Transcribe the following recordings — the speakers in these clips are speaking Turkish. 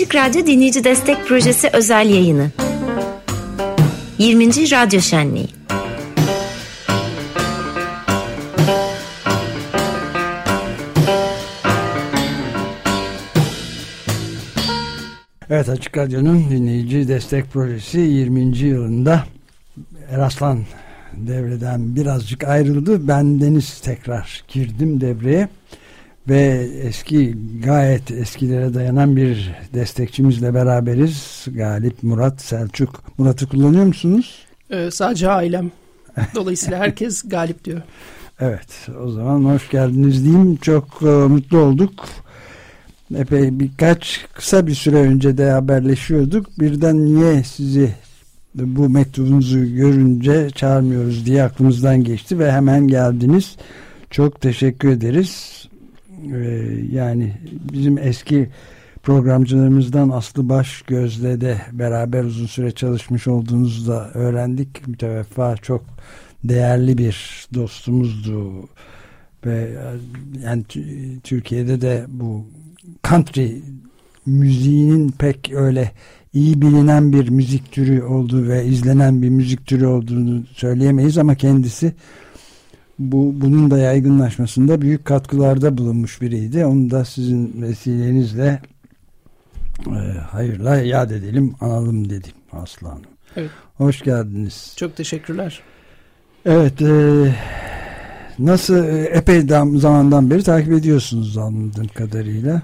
Açık Radyo Dinleyici Destek Projesi özel yayını. 20. Radyo Şenliği. Evet Açık Radyo'nun dinleyici destek projesi 20. yılında Eraslan devreden birazcık ayrıldı. Ben Deniz tekrar girdim devreye ve eski gayet eskilere dayanan bir destekçimizle beraberiz. Galip Murat Selçuk. Murat'ı kullanıyor musunuz? Ee, sadece ailem. Dolayısıyla herkes Galip diyor. Evet o zaman hoş geldiniz diyeyim. Çok e, mutlu olduk. Epey birkaç kısa bir süre önce de haberleşiyorduk. Birden niye sizi bu mektubunuzu görünce çağırmıyoruz diye aklımızdan geçti ve hemen geldiniz. Çok teşekkür ederiz. Ee, yani bizim eski programcılarımızdan Aslı Baş Gözle de beraber uzun süre çalışmış olduğunuzu da öğrendik. Müteveffa çok değerli bir dostumuzdu ve yani Türkiye'de de bu country müziğinin pek öyle iyi bilinen bir müzik türü olduğu ve izlenen bir müzik türü olduğunu söyleyemeyiz ama kendisi bu bunun da yaygınlaşmasında büyük katkılarda bulunmuş biriydi. Onu da sizin vesilenizle e, hayırla yad edelim, analım dedim Aslanım. Evet. Hoş geldiniz. Çok teşekkürler. Evet, e, nasıl e, epey zamandan beri takip ediyorsunuz anladığım kadarıyla.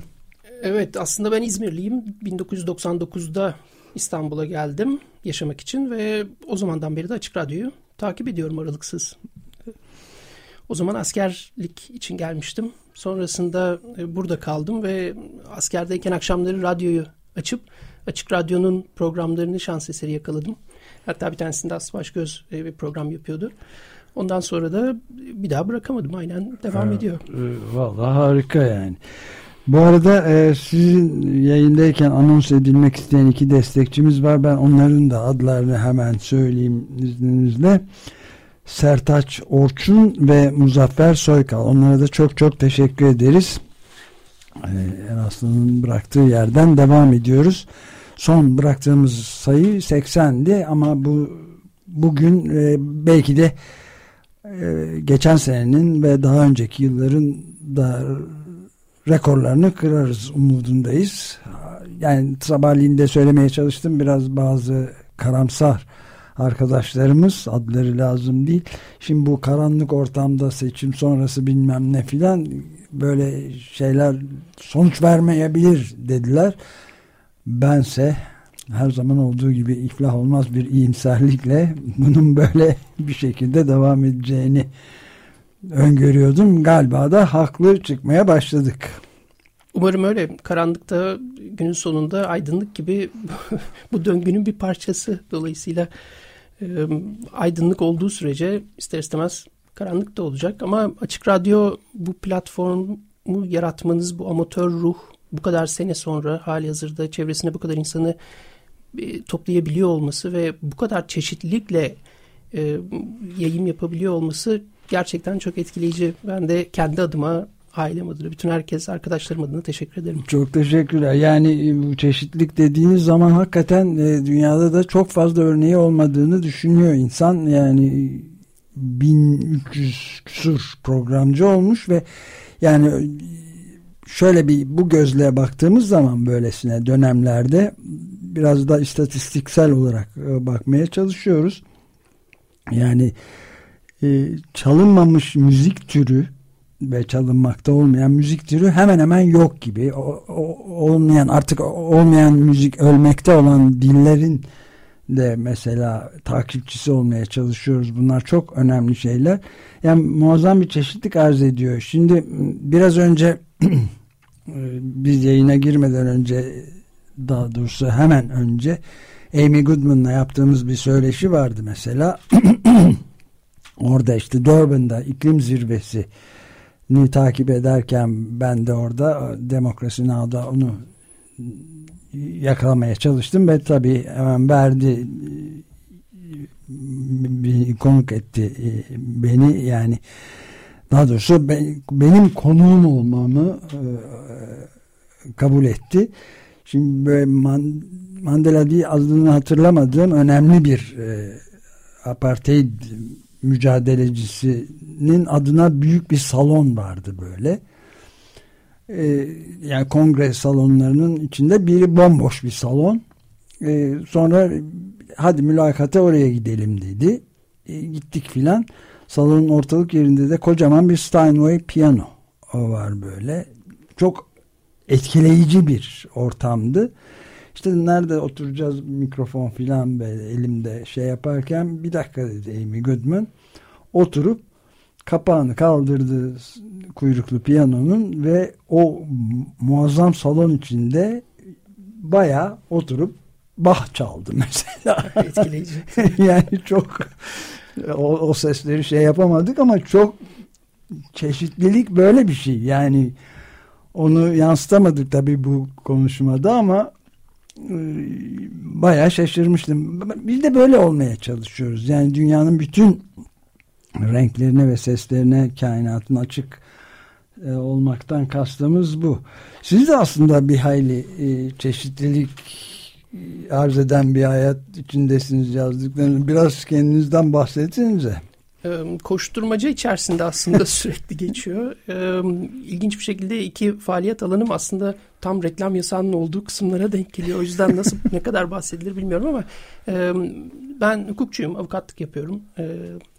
Evet, aslında ben İzmirliyim. 1999'da İstanbul'a geldim yaşamak için ve o zamandan beri de Açık Radyo'yu takip ediyorum aralıksız. O zaman askerlik için gelmiştim. Sonrasında e, burada kaldım ve askerdeyken akşamları radyoyu açıp Açık Radyo'nun programlarını şans eseri yakaladım. Hatta bir tanesinde Aslı Başgöz e, bir program yapıyordu. Ondan sonra da bir daha bırakamadım. Aynen devam evet, ediyor. Vallahi harika yani. Bu arada e, sizin yayındayken anons edilmek isteyen iki destekçimiz var. Ben onların da adlarını hemen söyleyeyim izninizle. Sertaç Orçun ve Muzaffer Soykal. Onlara da çok çok teşekkür ederiz. Ee, en aslının bıraktığı yerden devam ediyoruz. Son bıraktığımız sayı 80'di ama bu bugün e, belki de e, geçen senenin ve daha önceki yılların da rekorlarını kırarız umudundayız. Yani sabahleyin de söylemeye çalıştım biraz bazı karamsar arkadaşlarımız adları lazım değil. Şimdi bu karanlık ortamda seçim sonrası bilmem ne filan böyle şeyler sonuç vermeyebilir dediler. Bense her zaman olduğu gibi iflah olmaz bir iyimserlikle bunun böyle bir şekilde devam edeceğini öngörüyordum. Galiba da haklı çıkmaya başladık. Umarım öyle. Karanlıkta günün sonunda aydınlık gibi bu döngünün bir parçası. Dolayısıyla e, aydınlık olduğu sürece ister istemez karanlık da olacak. Ama Açık Radyo bu platformu yaratmanız, bu amatör ruh bu kadar sene sonra hali hazırda çevresine bu kadar insanı e, toplayabiliyor olması ve bu kadar çeşitlilikle e, yayın yapabiliyor olması gerçekten çok etkileyici. Ben de kendi adıma ailem adına, bütün herkes, arkadaşlarım adına teşekkür ederim. Çok teşekkürler. Yani e, bu çeşitlilik dediğiniz zaman hakikaten e, dünyada da çok fazla örneği olmadığını düşünüyor insan. Yani 1300 küsur programcı olmuş ve yani e, şöyle bir bu gözle baktığımız zaman böylesine dönemlerde biraz da istatistiksel olarak bakmaya çalışıyoruz. Yani çalınmamış müzik türü ve çalınmakta olmayan müzik türü hemen hemen yok gibi. O, o, olmayan artık olmayan müzik ölmekte olan dillerin de mesela takipçisi olmaya çalışıyoruz. Bunlar çok önemli şeyler. Yani muazzam bir çeşitlik arz ediyor. Şimdi biraz önce biz yayına girmeden önce daha doğrusu hemen önce Amy Goodman'la yaptığımız bir söyleşi vardı mesela. Orada işte Durban'da iklim zirvesi ni takip ederken ben de orada Demokrasi Now'da onu yakalamaya çalıştım ve tabii hemen verdi bir konuk etti beni yani daha doğrusu benim konuğum olmamı kabul etti. Şimdi böyle Mandela diye adını hatırlamadığım önemli bir e, apartheid mücadelecisinin adına büyük bir salon vardı böyle. E, yani kongre salonlarının içinde biri bomboş bir salon. E, sonra hadi mülakata oraya gidelim dedi. E, gittik filan. Salonun ortalık yerinde de kocaman bir Steinway piyano o var böyle. Çok etkileyici bir ortamdı. İşte nerede oturacağız mikrofon filan böyle elimde şey yaparken bir dakika dedi Amy Goodman. Oturup kapağını kaldırdı kuyruklu piyanonun ve o muazzam salon içinde baya oturup bah çaldı mesela. Etkileyici. yani çok o, o sesleri şey yapamadık ama çok çeşitlilik böyle bir şey. Yani onu yansıtamadık tabii bu konuşmada ama bayağı şaşırmıştım. Biz de böyle olmaya çalışıyoruz. Yani dünyanın bütün renklerine ve seslerine kainatın açık e, olmaktan kastımız bu. Siz de aslında bir hayli e, çeşitlilik arz eden bir hayat içindesiniz yazdıklarınız. Biraz kendinizden bahsetsenize. Koşturmaca içerisinde aslında sürekli geçiyor. İlginç bir şekilde iki faaliyet alanım aslında tam reklam yasağının olduğu kısımlara denk geliyor. O yüzden nasıl ne kadar bahsedilir bilmiyorum ama ben hukukçuyum, avukatlık yapıyorum.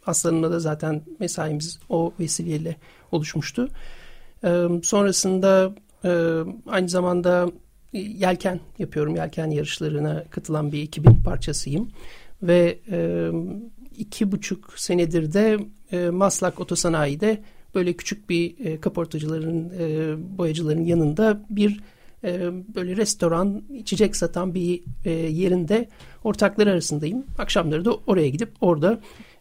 Aslanımla da zaten mesaimiz o vesileyle oluşmuştu. Sonrasında aynı zamanda yelken yapıyorum. Yelken yarışlarına katılan bir ekibin parçasıyım. Ve iki buçuk senedir de e, Maslak Otosanayi'de böyle küçük bir e, kaportacıların, e, boyacıların yanında bir e, böyle restoran, içecek satan bir e, yerinde ortaklar arasındayım. Akşamları da oraya gidip orada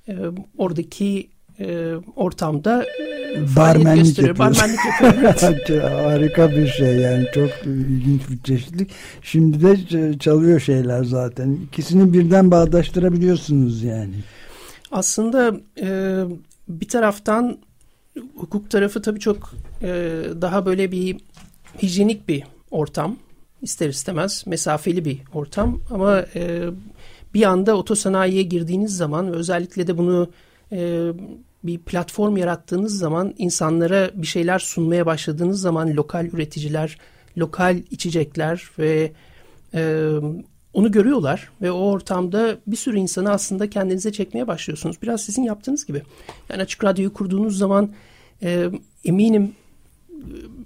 e, oradaki e, ortamda e, barmenlik gösteriyor. Barmenlik yapıyor. Harika bir şey yani çok ilginç bir çeşitlik. Şimdi de çalıyor şeyler zaten. İkisini birden bağdaştırabiliyorsunuz yani. Aslında e, bir taraftan hukuk tarafı tabii çok e, daha böyle bir hijyenik bir ortam. ister istemez mesafeli bir ortam ama e, bir anda otosanayiye girdiğiniz zaman özellikle de bunu e, bir platform yarattığınız zaman insanlara bir şeyler sunmaya başladığınız zaman lokal üreticiler, lokal içecekler ve e, onu görüyorlar ve o ortamda bir sürü insanı aslında kendinize çekmeye başlıyorsunuz. Biraz sizin yaptığınız gibi. Yani açık radyoyu kurduğunuz zaman e, eminim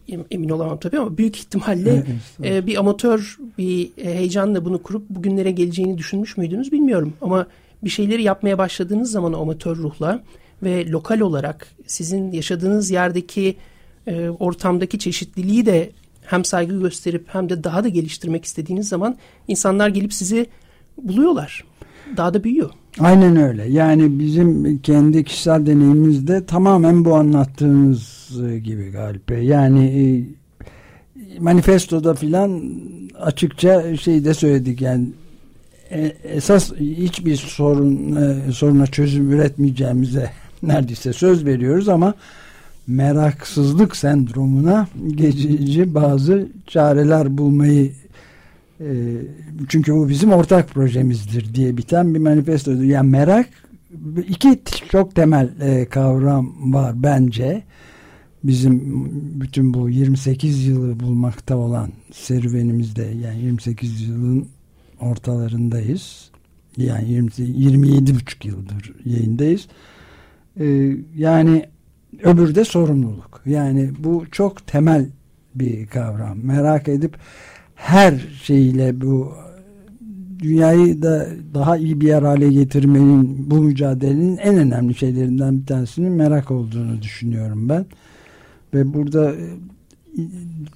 e, emin olamam tabii ama büyük ihtimalle e, bir amatör bir heyecanla bunu kurup bugünlere geleceğini düşünmüş müydünüz bilmiyorum. Ama bir şeyleri yapmaya başladığınız zaman o amatör ruhla ve lokal olarak sizin yaşadığınız yerdeki e, ortamdaki çeşitliliği de hem saygı gösterip hem de daha da geliştirmek istediğiniz zaman insanlar gelip sizi buluyorlar. Daha da büyüyor. Aynen öyle. Yani bizim kendi kişisel deneyimimizde tamamen bu anlattığınız gibi galiba. Yani e, manifestoda filan açıkça şey de söyledik yani e, esas hiçbir sorun e, soruna çözüm üretmeyeceğimize neredeyse söz veriyoruz ama meraksızlık sendromuna geçici bazı çareler bulmayı e, çünkü bu bizim ortak projemizdir diye biten bir manifesto. Yani merak iki çok temel e, kavram var bence. Bizim bütün bu 28 yılı bulmakta olan serüvenimizde yani 28 yılın ortalarındayız. Yani 20, 27 buçuk yıldır yayındayız. Ee, yani öbürü de sorumluluk. Yani bu çok temel bir kavram. Merak edip her şeyle bu dünyayı da daha iyi bir yer hale getirmenin bu mücadelenin en önemli şeylerinden bir tanesinin merak olduğunu düşünüyorum ben. Ve burada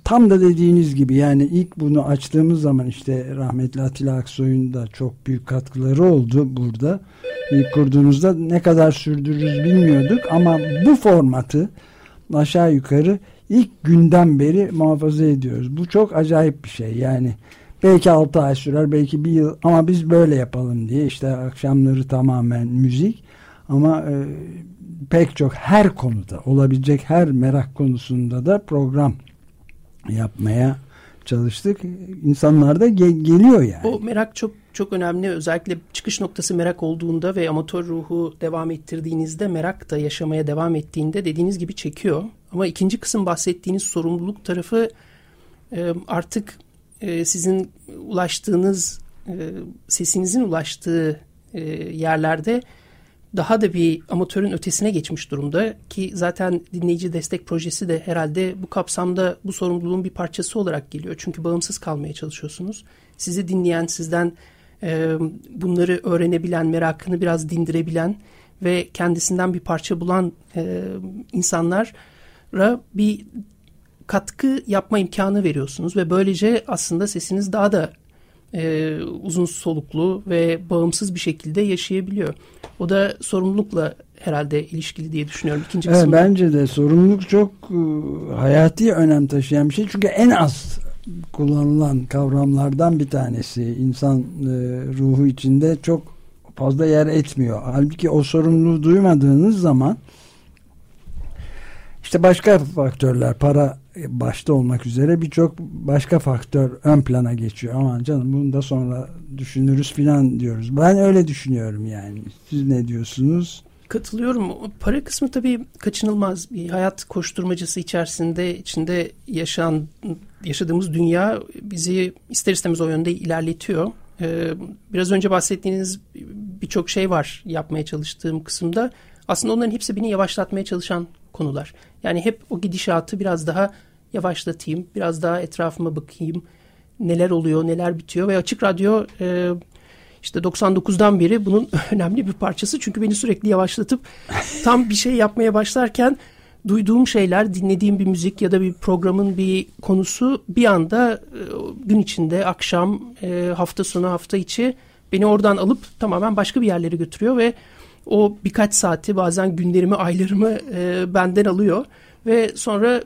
tam da dediğiniz gibi yani ilk bunu açtığımız zaman işte rahmetli Atilla Aksoy'un da çok büyük katkıları oldu burada. İlk kurduğunuzda ne kadar sürdürürüz bilmiyorduk ama bu formatı aşağı yukarı ilk günden beri muhafaza ediyoruz. Bu çok acayip bir şey yani. Belki 6 ay sürer belki bir yıl ama biz böyle yapalım diye işte akşamları tamamen müzik ama e, pek çok her konuda olabilecek her merak konusunda da program yapmaya çalıştık. İnsanlar da ge geliyor yani. O merak çok çok önemli. Özellikle çıkış noktası merak olduğunda ve amatör ruhu devam ettirdiğinizde merak da yaşamaya devam ettiğinde dediğiniz gibi çekiyor. Ama ikinci kısım bahsettiğiniz sorumluluk tarafı e, artık e, sizin ulaştığınız e, sesinizin ulaştığı yerlerde daha da bir amatörün ötesine geçmiş durumda ki zaten dinleyici destek projesi de herhalde bu kapsamda bu sorumluluğun bir parçası olarak geliyor. Çünkü bağımsız kalmaya çalışıyorsunuz. Sizi dinleyen, sizden e, bunları öğrenebilen, merakını biraz dindirebilen ve kendisinden bir parça bulan e, insanlara bir katkı yapma imkanı veriyorsunuz ve böylece aslında sesiniz daha da e, uzun soluklu ve bağımsız bir şekilde yaşayabiliyor. O da sorumlulukla herhalde ilişkili diye düşünüyorum. İkinci evet, bence de sorumluluk çok e, hayati önem taşıyan bir şey. Çünkü en az kullanılan kavramlardan bir tanesi. İnsan e, ruhu içinde çok fazla yer etmiyor. Halbuki o sorumluluğu duymadığınız zaman işte başka faktörler, para başta olmak üzere birçok başka faktör ön plana geçiyor. Aman canım bunu da sonra düşünürüz filan diyoruz. Ben öyle düşünüyorum yani. Siz ne diyorsunuz? Katılıyorum. Para kısmı tabii kaçınılmaz. Bir hayat koşturmacası içerisinde içinde yaşayan yaşadığımız dünya bizi ister istemez o yönde ilerletiyor. Ee, biraz önce bahsettiğiniz birçok şey var yapmaya çalıştığım kısımda. Aslında onların hepsi beni yavaşlatmaya çalışan konular. Yani hep o gidişatı biraz daha yavaşlatayım, biraz daha etrafıma bakayım, neler oluyor, neler bitiyor? Ve Açık Radyo e, işte 99'dan beri bunun önemli bir parçası. Çünkü beni sürekli yavaşlatıp tam bir şey yapmaya başlarken duyduğum şeyler, dinlediğim bir müzik ya da bir programın bir konusu bir anda e, gün içinde, akşam, e, hafta sonu, hafta içi beni oradan alıp tamamen başka bir yerlere götürüyor ve o birkaç saati bazen günlerimi, aylarımı e, benden alıyor ve sonra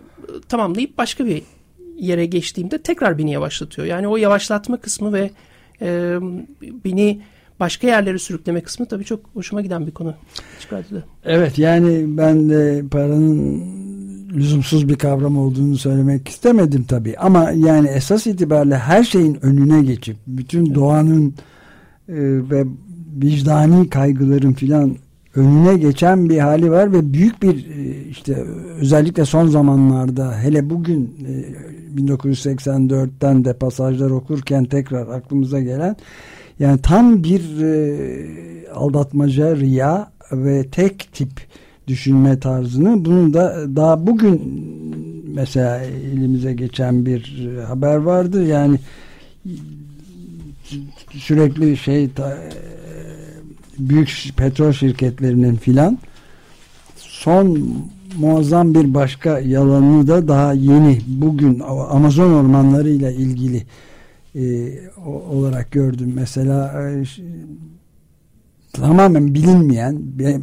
tamamlayıp başka bir yere geçtiğimde tekrar beni yavaşlatıyor. Yani o yavaşlatma kısmı ve e, beni başka yerlere sürükleme kısmı tabii çok hoşuma giden bir konu. Çıkartıda. Evet yani ben de paranın lüzumsuz bir kavram olduğunu söylemek istemedim tabii. Ama yani esas itibariyle her şeyin önüne geçip bütün doğanın e, ve vicdani kaygıların filan önüne geçen bir hali var ve büyük bir e, işte özellikle son zamanlarda hele bugün 1984'ten e, de pasajlar okurken tekrar aklımıza gelen yani tam bir e, aldatmaca, riya ve tek tip düşünme tarzını bunu da daha bugün mesela elimize geçen bir haber vardı. Yani sürekli şey büyük petrol şirketlerinin filan son muazzam bir başka yalanı da daha yeni bugün Amazon ormanları ile ilgili e, olarak gördüm. Mesela e, tamamen bilinmeyen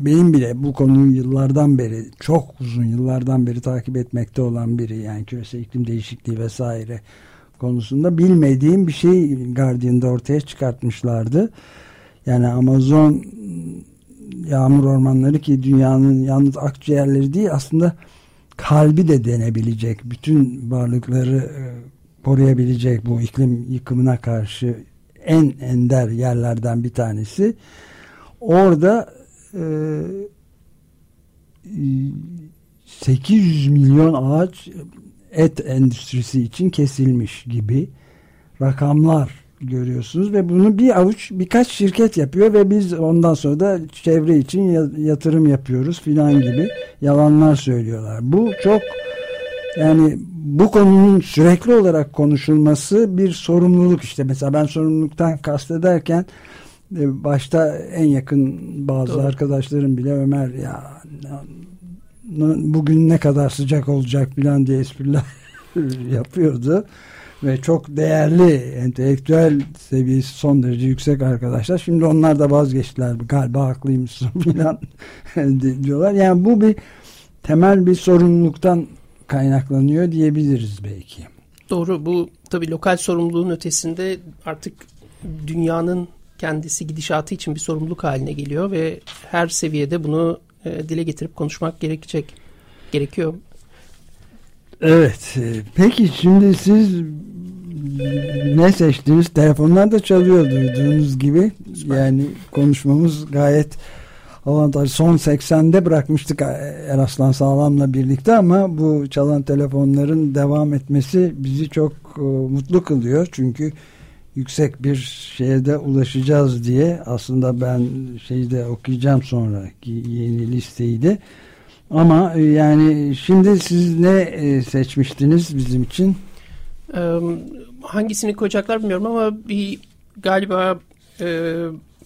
benim bile bu konuyu yıllardan beri çok uzun yıllardan beri takip etmekte olan biri yani küresel iklim değişikliği vesaire konusunda bilmediğim bir şey Guardian'da ortaya çıkartmışlardı. Yani Amazon yağmur ormanları ki dünyanın yalnız akciğerleri değil aslında kalbi de denebilecek. Bütün varlıkları e, koruyabilecek bu iklim yıkımına karşı en ender yerlerden bir tanesi. Orada e, 800 milyon ağaç et endüstrisi için kesilmiş gibi rakamlar görüyorsunuz ve bunu bir avuç birkaç şirket yapıyor ve biz ondan sonra da çevre için yatırım yapıyoruz filan gibi yalanlar söylüyorlar. Bu çok yani bu konunun sürekli olarak konuşulması bir sorumluluk işte mesela ben sorumluluktan kastederken e, başta en yakın bazı Doğru. arkadaşlarım bile Ömer ya bugün ne kadar sıcak olacak filan diye espriler yapıyordu ve çok değerli entelektüel seviyesi son derece yüksek arkadaşlar. Şimdi onlar da vazgeçtiler galiba haklıymışsın filan diyorlar. Yani bu bir temel bir sorumluluktan kaynaklanıyor diyebiliriz belki. Doğru bu tabii lokal sorumluluğun ötesinde artık dünyanın kendisi gidişatı için bir sorumluluk haline geliyor ve her seviyede bunu e, dile getirip konuşmak gerekecek gerekiyor. Evet. E, peki şimdi siz ne seçtiniz? Telefonlar da çalıyor duyduğunuz gibi. Yani konuşmamız gayet avantaj. Son 80'de bırakmıştık Eraslan Sağlam'la birlikte ama bu çalan telefonların devam etmesi bizi çok e, mutlu kılıyor. Çünkü yüksek bir şeye de ulaşacağız diye aslında ben şeyi de okuyacağım sonra yeni listeyi de ama e, yani şimdi siz ne e, seçmiştiniz bizim için? hangisini koyacaklar bilmiyorum ama bir galiba e,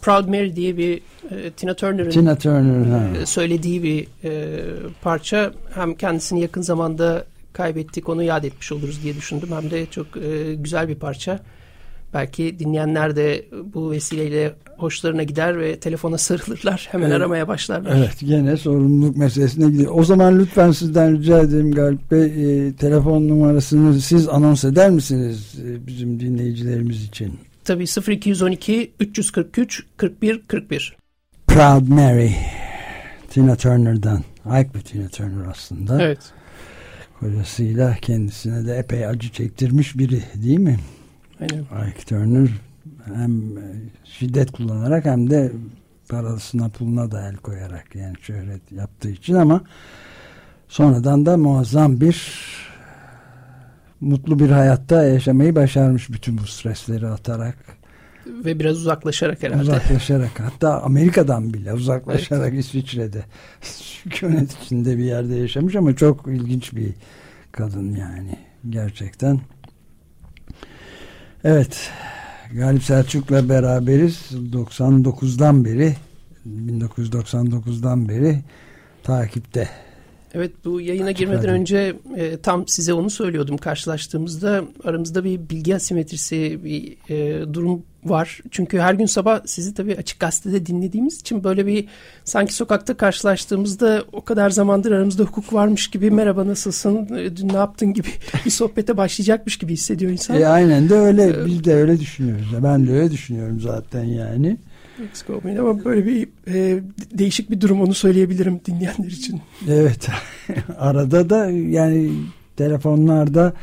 Proud Mary diye bir e, Tina Turner'ın Tina Turner, e, söylediği bir e, parça hem kendisini yakın zamanda kaybettik onu yad etmiş oluruz diye düşündüm hem de çok e, güzel bir parça. Belki dinleyenler de bu vesileyle hoşlarına gider ve telefona sarılırlar. Hemen evet. aramaya başlarlar. Evet gene sorumluluk meselesine gidiyor. O zaman lütfen sizden rica ederim Galip Bey e, telefon numarasını siz anons eder misiniz e, bizim dinleyicilerimiz için? Tabii 0212 343 41 41. Proud Mary Tina Turner'dan. Ait bir Tina Turner aslında. Evet. Kocasıyla kendisine de epey acı çektirmiş biri değil mi? Aynen. Ike Turner hem şiddet kullanarak hem de parasına puluna da el koyarak yani şöhret yaptığı için ama sonradan da muazzam bir mutlu bir hayatta yaşamayı başarmış bütün bu stresleri atarak ve biraz uzaklaşarak herhalde. Uzaklaşarak hatta Amerika'dan bile uzaklaşarak evet. İsviçre'de sükunet içinde bir yerde yaşamış ama çok ilginç bir kadın yani gerçekten. Evet Galip Selçuk'la beraberiz. 99'dan beri 1999'dan beri takipte Evet bu yayına girmeden önce e, tam size onu söylüyordum. Karşılaştığımızda aramızda bir bilgi asimetrisi bir e, durum var. Çünkü her gün sabah sizi tabii açık gazetede dinlediğimiz için böyle bir sanki sokakta karşılaştığımızda o kadar zamandır aramızda hukuk varmış gibi merhaba nasılsın e, dün ne yaptın gibi bir sohbete başlayacakmış gibi hissediyor insan. E, aynen de öyle ee, biz de öyle düşünüyoruz. Ben de öyle düşünüyorum zaten yani. Eksik olmayın ama böyle bir e, değişik bir durum onu söyleyebilirim dinleyenler için. Evet arada da yani telefonlarda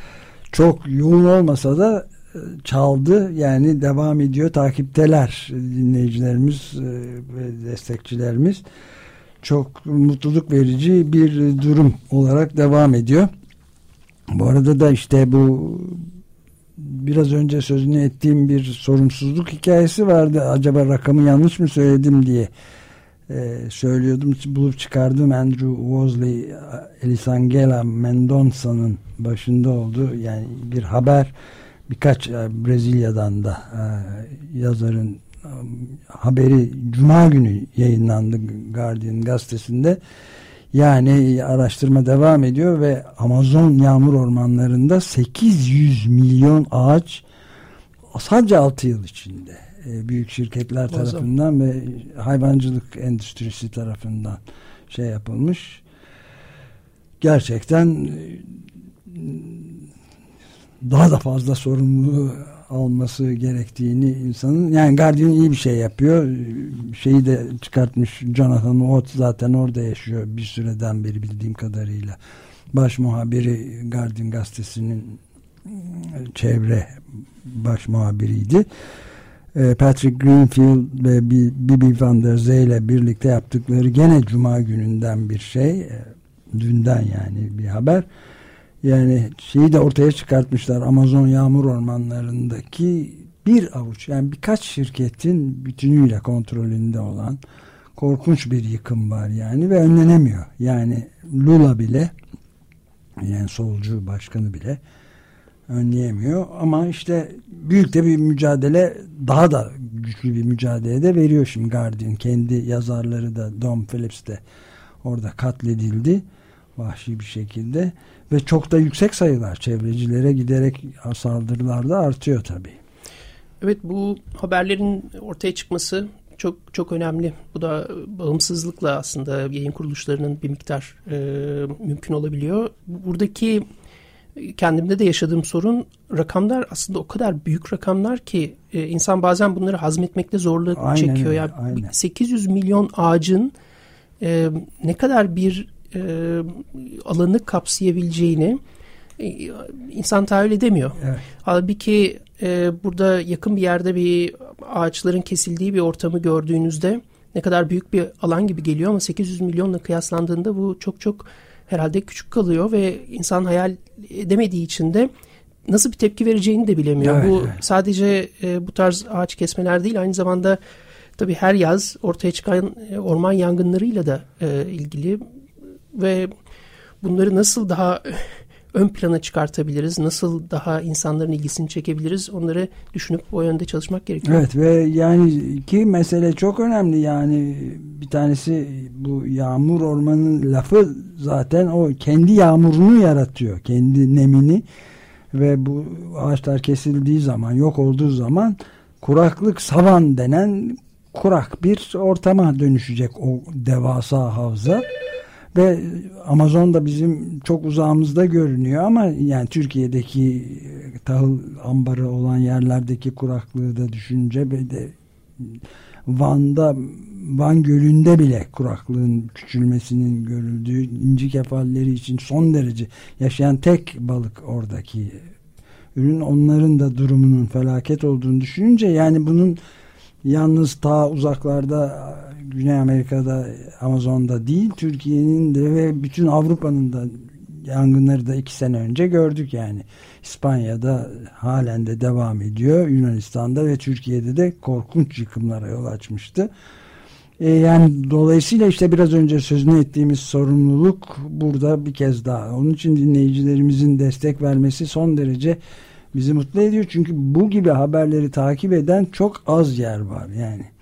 çok yoğun olmasa da e, çaldı yani devam ediyor takipteler dinleyicilerimiz e, ve destekçilerimiz çok mutluluk verici bir durum olarak devam ediyor. Bu arada da işte bu biraz önce sözünü ettiğim bir sorumsuzluk hikayesi vardı. Acaba rakamı yanlış mı söyledim diye e, söylüyordum. Bulup çıkardım Andrew Wosley, Elisangela Mendonça'nın başında oldu. Yani bir haber birkaç e, Brezilya'dan da e, yazarın e, haberi Cuma günü yayınlandı Guardian gazetesinde. Yani araştırma devam ediyor ve Amazon yağmur ormanlarında 800 milyon ağaç sadece 6 yıl içinde e, büyük şirketler tarafından ve hayvancılık endüstrisi tarafından şey yapılmış. Gerçekten e, daha da fazla sorumluluğu alması gerektiğini insanın yani Guardian iyi bir şey yapıyor. Şeyi de çıkartmış Jonathan Watt zaten orada yaşıyor bir süreden beri bildiğim kadarıyla. Baş muhabiri Guardian gazetesinin çevre baş muhabiriydi. Ee, Patrick Greenfield ve Bibi Van der Zee ile birlikte yaptıkları gene Cuma gününden bir şey e, dünden yani bir haber yani şeyi de ortaya çıkartmışlar Amazon yağmur ormanlarındaki bir avuç. Yani birkaç şirketin bütünüyle kontrolünde olan korkunç bir yıkım var yani ve önlenemiyor. Yani Lula bile yani solcu başkanı bile önleyemiyor. Ama işte büyük de bir mücadele daha da güçlü bir mücadele de veriyor. Şimdi Guardian kendi yazarları da Dom Phillips de orada katledildi vahşi bir şekilde ve çok da yüksek sayılar çevrecilere giderek saldırılar da artıyor tabi. Evet bu haberlerin ortaya çıkması çok çok önemli. Bu da bağımsızlıkla aslında yayın kuruluşlarının bir miktar e, mümkün olabiliyor. Buradaki kendimde de yaşadığım sorun rakamlar aslında o kadar büyük rakamlar ki e, insan bazen bunları hazmetmekte zorluk aynen, çekiyor. Yani aynen. 800 milyon ağacın e, ne kadar bir e, alanı kapsayabileceğini e, insan tahayyül edemiyor. Evet. Halbuki e, burada yakın bir yerde bir ağaçların kesildiği bir ortamı gördüğünüzde ne kadar büyük bir alan gibi geliyor ama 800 milyonla kıyaslandığında bu çok çok herhalde küçük kalıyor ve insan hayal edemediği için de nasıl bir tepki vereceğini de bilemiyor. Evet, bu evet. sadece e, bu tarz ağaç kesmeler değil aynı zamanda tabii her yaz ortaya çıkan e, orman yangınlarıyla da e, ilgili ve bunları nasıl daha ön plana çıkartabiliriz? Nasıl daha insanların ilgisini çekebiliriz? Onları düşünüp o yönde çalışmak gerekiyor. Evet ve yani iki mesele çok önemli. Yani bir tanesi bu yağmur ormanın lafı zaten o kendi yağmurunu yaratıyor. Kendi nemini ve bu ağaçlar kesildiği zaman yok olduğu zaman kuraklık savan denen kurak bir ortama dönüşecek o devasa havza ve Amazon da bizim çok uzağımızda görünüyor ama yani Türkiye'deki tahıl ambarı olan yerlerdeki kuraklığı da düşünce ve de Van'da Van Gölü'nde bile kuraklığın küçülmesinin görüldüğü inci kefalleri için son derece yaşayan tek balık oradaki ürün. Onların da durumunun felaket olduğunu düşününce yani bunun yalnız ta uzaklarda Güney Amerika'da Amazon'da değil Türkiye'nin de ve bütün Avrupa'nın da yangınları da iki sene önce gördük yani. İspanya'da halen de devam ediyor. Yunanistan'da ve Türkiye'de de korkunç yıkımlara yol açmıştı. E yani dolayısıyla işte biraz önce sözünü ettiğimiz sorumluluk burada bir kez daha. Onun için dinleyicilerimizin destek vermesi son derece bizi mutlu ediyor. Çünkü bu gibi haberleri takip eden çok az yer var yani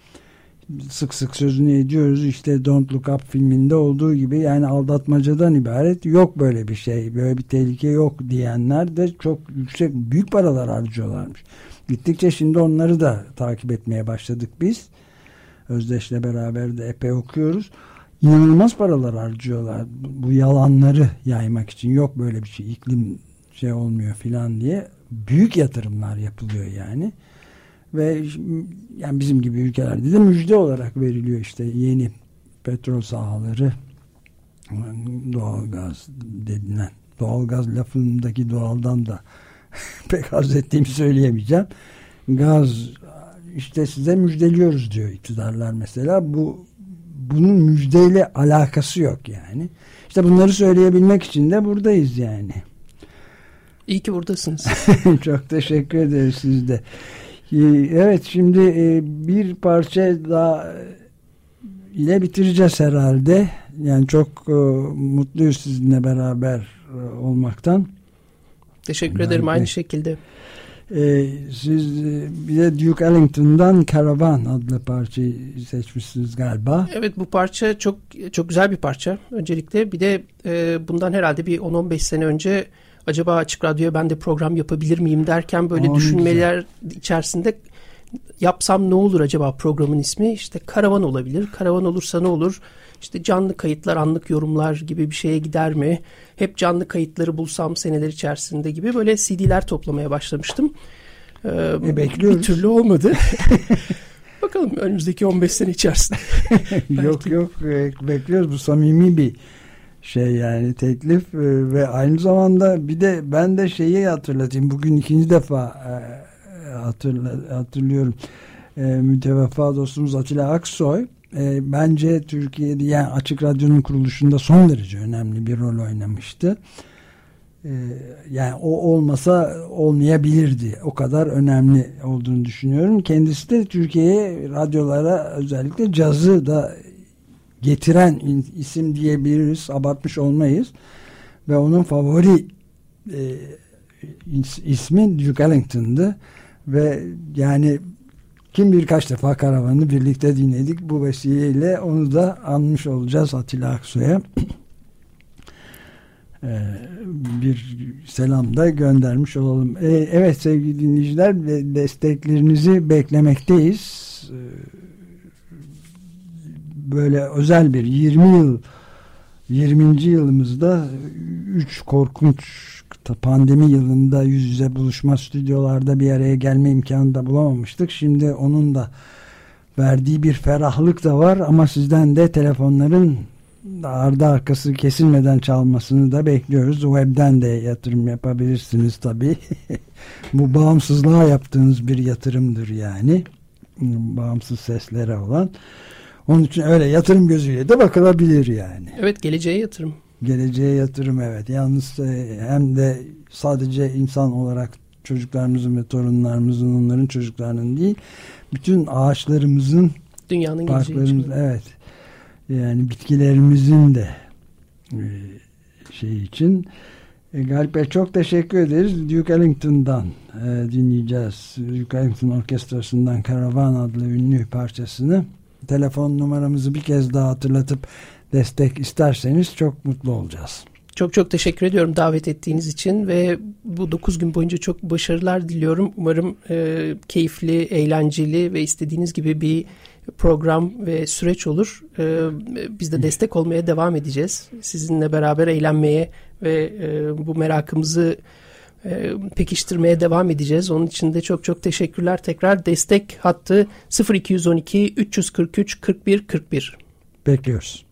sık sık sözünü ediyoruz. İşte Don't Look Up filminde olduğu gibi yani aldatmacadan ibaret yok böyle bir şey böyle bir tehlike yok diyenler de çok yüksek büyük paralar harcıyorlarmış. Gittikçe şimdi onları da takip etmeye başladık biz. Özdeş'le beraber de epey okuyoruz. İnanılmaz paralar harcıyorlar bu yalanları yaymak için. Yok böyle bir şey iklim şey olmuyor filan diye büyük yatırımlar yapılıyor yani ve yani bizim gibi ülkelerde de müjde olarak veriliyor işte yeni petrol sahaları. Doğalgaz dedilen doğalgaz lafındaki doğaldan da pek haz ettiğimi söyleyemeyeceğim. Gaz işte size müjdeliyoruz diyor iktidarlar mesela. Bu bunun müjdeyle alakası yok yani. İşte bunları söyleyebilmek için de buradayız yani. İyi ki buradasınız. Çok teşekkür ederiz siz de. Ee, evet şimdi e, bir parça daha ile bitireceğiz herhalde. Yani çok e, mutluyuz sizinle beraber e, olmaktan. Teşekkür ben ederim de. aynı şekilde. siz bir de Duke Ellington'dan Caravan adlı parçayı seçmişsiniz galiba. Evet bu parça çok çok güzel bir parça. Öncelikle bir de bundan herhalde bir 10-15 sene önce acaba Açık Radyo'ya ben de program yapabilir miyim derken böyle Aa, düşünmeler güzel. içerisinde yapsam ne olur acaba programın ismi? İşte karavan olabilir. Karavan olursa ne olur? İşte canlı kayıtlar, anlık yorumlar gibi bir şeye gider mi? Hep canlı kayıtları bulsam seneler içerisinde gibi böyle CD'ler toplamaya başlamıştım. Ee, e, bekliyoruz. Bir türlü olmadı. Bakalım önümüzdeki 15 sene içerisinde. yok yok e, bekliyoruz. Bu samimi bir şey yani teklif e, ve aynı zamanda bir de ben de şeyi hatırlatayım bugün ikinci defa e, hatırla, hatırlıyorum e, müteveffa dostumuz Atilla Aksoy e, bence Türkiye'de yani Açık Radyo'nun kuruluşunda son derece önemli bir rol oynamıştı. E, yani o olmasa olmayabilirdi. O kadar önemli olduğunu düşünüyorum. Kendisi de Türkiye'ye radyolara özellikle cazı da getiren isim diyebiliriz. Abartmış olmayız. Ve onun favori e, ismi Duke Ellington'dı. Ve yani kim birkaç defa karavanı birlikte dinledik. Bu vesileyle onu da anmış olacağız Atilla Aksu'ya. Ee, bir selam da göndermiş olalım. Ee, evet sevgili dinleyiciler desteklerinizi beklemekteyiz. Ee, böyle özel bir 20 yıl 20. yılımızda 3 korkunç pandemi yılında yüz yüze buluşma stüdyolarda bir araya gelme imkanı da bulamamıştık. Şimdi onun da verdiği bir ferahlık da var ama sizden de telefonların ardı arkası kesilmeden çalmasını da bekliyoruz. Web'den de yatırım yapabilirsiniz tabii. Bu bağımsızlığa yaptığınız bir yatırımdır yani. Bağımsız seslere olan. Onun için öyle yatırım gözüyle de bakılabilir yani. Evet geleceğe yatırım. Geleceğe yatırım evet. Yalnız e, hem de sadece insan olarak çocuklarımızın ve torunlarımızın onların çocuklarının değil bütün ağaçlarımızın dünyanın geleceği için. Evet. Yani bitkilerimizin de şey için e, Galip Bey çok teşekkür ederiz. Duke Ellington'dan dinleyeceğiz. Duke Ellington Orkestrası'ndan Karavan adlı ünlü parçasını. Telefon numaramızı bir kez daha hatırlatıp destek isterseniz çok mutlu olacağız. Çok çok teşekkür ediyorum davet ettiğiniz için ve bu 9 gün boyunca çok başarılar diliyorum. Umarım e, keyifli, eğlenceli ve istediğiniz gibi bir program ve süreç olur. E, biz de destek olmaya devam edeceğiz. Sizinle beraber eğlenmeye ve e, bu merakımızı pekiştirmeye devam edeceğiz. Onun için de çok çok teşekkürler. Tekrar destek hattı 0212 343 41 41. Bekliyoruz.